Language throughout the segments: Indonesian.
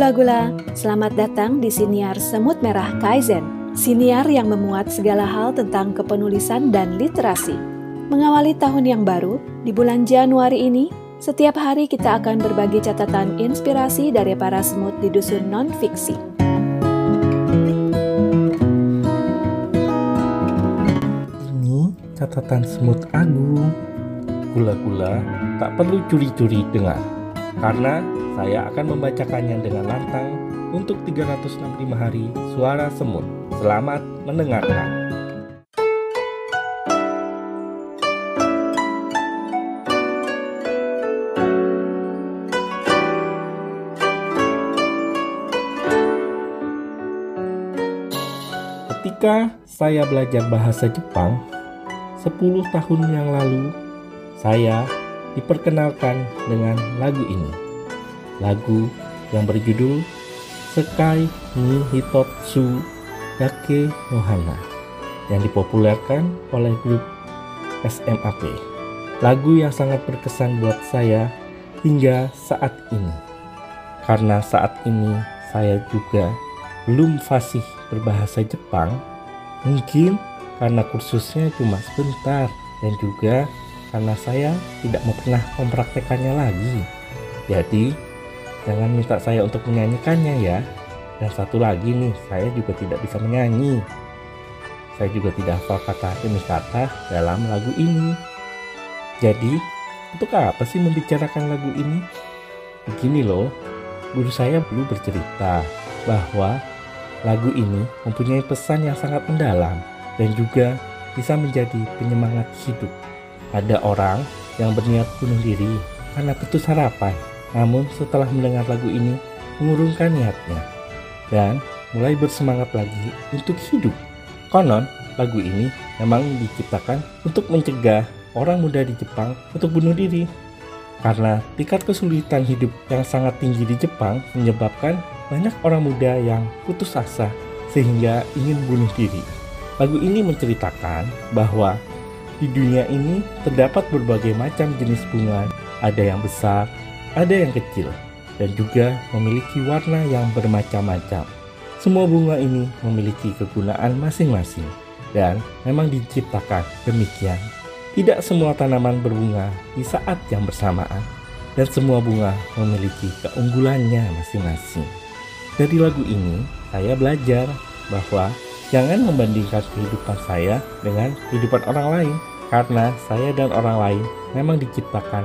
Gula-gula, selamat datang di Siniar Semut Merah Kaizen. Siniar yang memuat segala hal tentang kepenulisan dan literasi. Mengawali tahun yang baru, di bulan Januari ini, setiap hari kita akan berbagi catatan inspirasi dari para semut di dusun non-fiksi. Ini catatan semut agung. Gula-gula tak perlu curi-curi dengar, karena saya akan membacakannya dengan lantang untuk 365 hari suara semut. Selamat mendengarkan. Ketika saya belajar bahasa Jepang 10 tahun yang lalu, saya diperkenalkan dengan lagu ini lagu yang berjudul Sekai ni Hitotsu Dake Nohana yang dipopulerkan oleh grup SMAP. Lagu yang sangat berkesan buat saya hingga saat ini. Karena saat ini saya juga belum fasih berbahasa Jepang, mungkin karena kursusnya cuma sebentar dan juga karena saya tidak mau pernah mempraktekannya lagi. Jadi, Jangan minta saya untuk menyanyikannya ya. Dan satu lagi nih, saya juga tidak bisa menyanyi. Saya juga tidak hafal kata demi kata dalam lagu ini. Jadi, untuk apa sih membicarakan lagu ini? Begini loh, guru saya dulu bercerita bahwa lagu ini mempunyai pesan yang sangat mendalam dan juga bisa menjadi penyemangat hidup. Ada orang yang berniat bunuh diri karena putus harapan namun setelah mendengar lagu ini, mengurungkan niatnya dan mulai bersemangat lagi untuk hidup. Konon, lagu ini memang diciptakan untuk mencegah orang muda di Jepang untuk bunuh diri. Karena tingkat kesulitan hidup yang sangat tinggi di Jepang menyebabkan banyak orang muda yang putus asa sehingga ingin bunuh diri. Lagu ini menceritakan bahwa di dunia ini terdapat berbagai macam jenis bunga, ada yang besar, ada yang kecil dan juga memiliki warna yang bermacam-macam. Semua bunga ini memiliki kegunaan masing-masing dan memang diciptakan demikian. Tidak semua tanaman berbunga di saat yang bersamaan dan semua bunga memiliki keunggulannya masing-masing. Dari lagu ini, saya belajar bahwa jangan membandingkan kehidupan saya dengan kehidupan orang lain karena saya dan orang lain memang diciptakan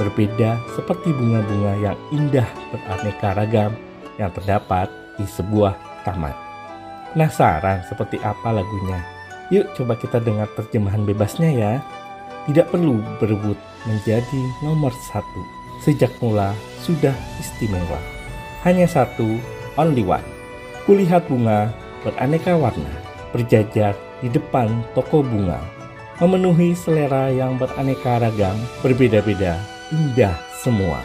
berbeda seperti bunga-bunga yang indah beraneka ragam yang terdapat di sebuah taman. Penasaran seperti apa lagunya? Yuk coba kita dengar terjemahan bebasnya ya. Tidak perlu berebut menjadi nomor satu. Sejak mula sudah istimewa. Hanya satu, only one. Kulihat bunga beraneka warna berjajar di depan toko bunga memenuhi selera yang beraneka ragam berbeda-beda indah semua.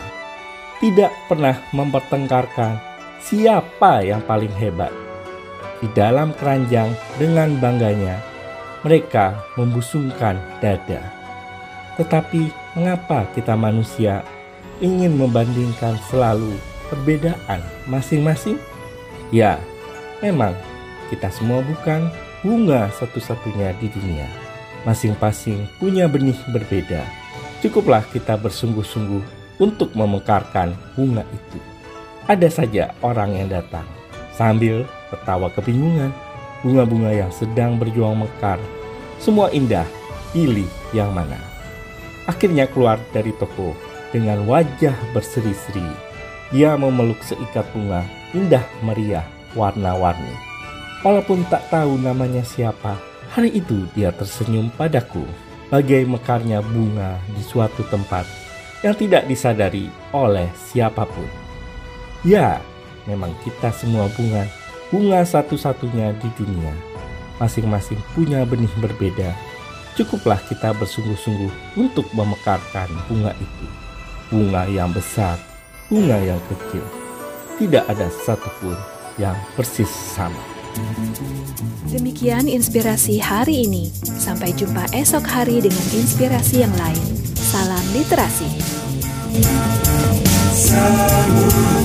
Tidak pernah mempertengkarkan siapa yang paling hebat. Di dalam keranjang dengan bangganya, mereka membusungkan dada. Tetapi mengapa kita manusia ingin membandingkan selalu perbedaan masing-masing? Ya, memang kita semua bukan bunga satu-satunya di dunia. Masing-masing punya benih berbeda Cukuplah kita bersungguh-sungguh untuk memekarkan bunga itu. Ada saja orang yang datang sambil tertawa kebingungan. Bunga-bunga yang sedang berjuang mekar, semua indah, pilih yang mana. Akhirnya keluar dari toko dengan wajah berseri-seri. Dia memeluk seikat bunga indah meriah warna-warni. Walaupun tak tahu namanya siapa, hari itu dia tersenyum padaku bagai mekarnya bunga di suatu tempat yang tidak disadari oleh siapa pun. Ya, memang kita semua bunga, bunga satu-satunya di dunia. Masing-masing punya benih berbeda. Cukuplah kita bersungguh-sungguh untuk memekarkan bunga itu. Bunga yang besar, bunga yang kecil. Tidak ada satupun yang persis sama. Demikian inspirasi hari ini. Sampai jumpa esok hari dengan inspirasi yang lain. Salam literasi. Merah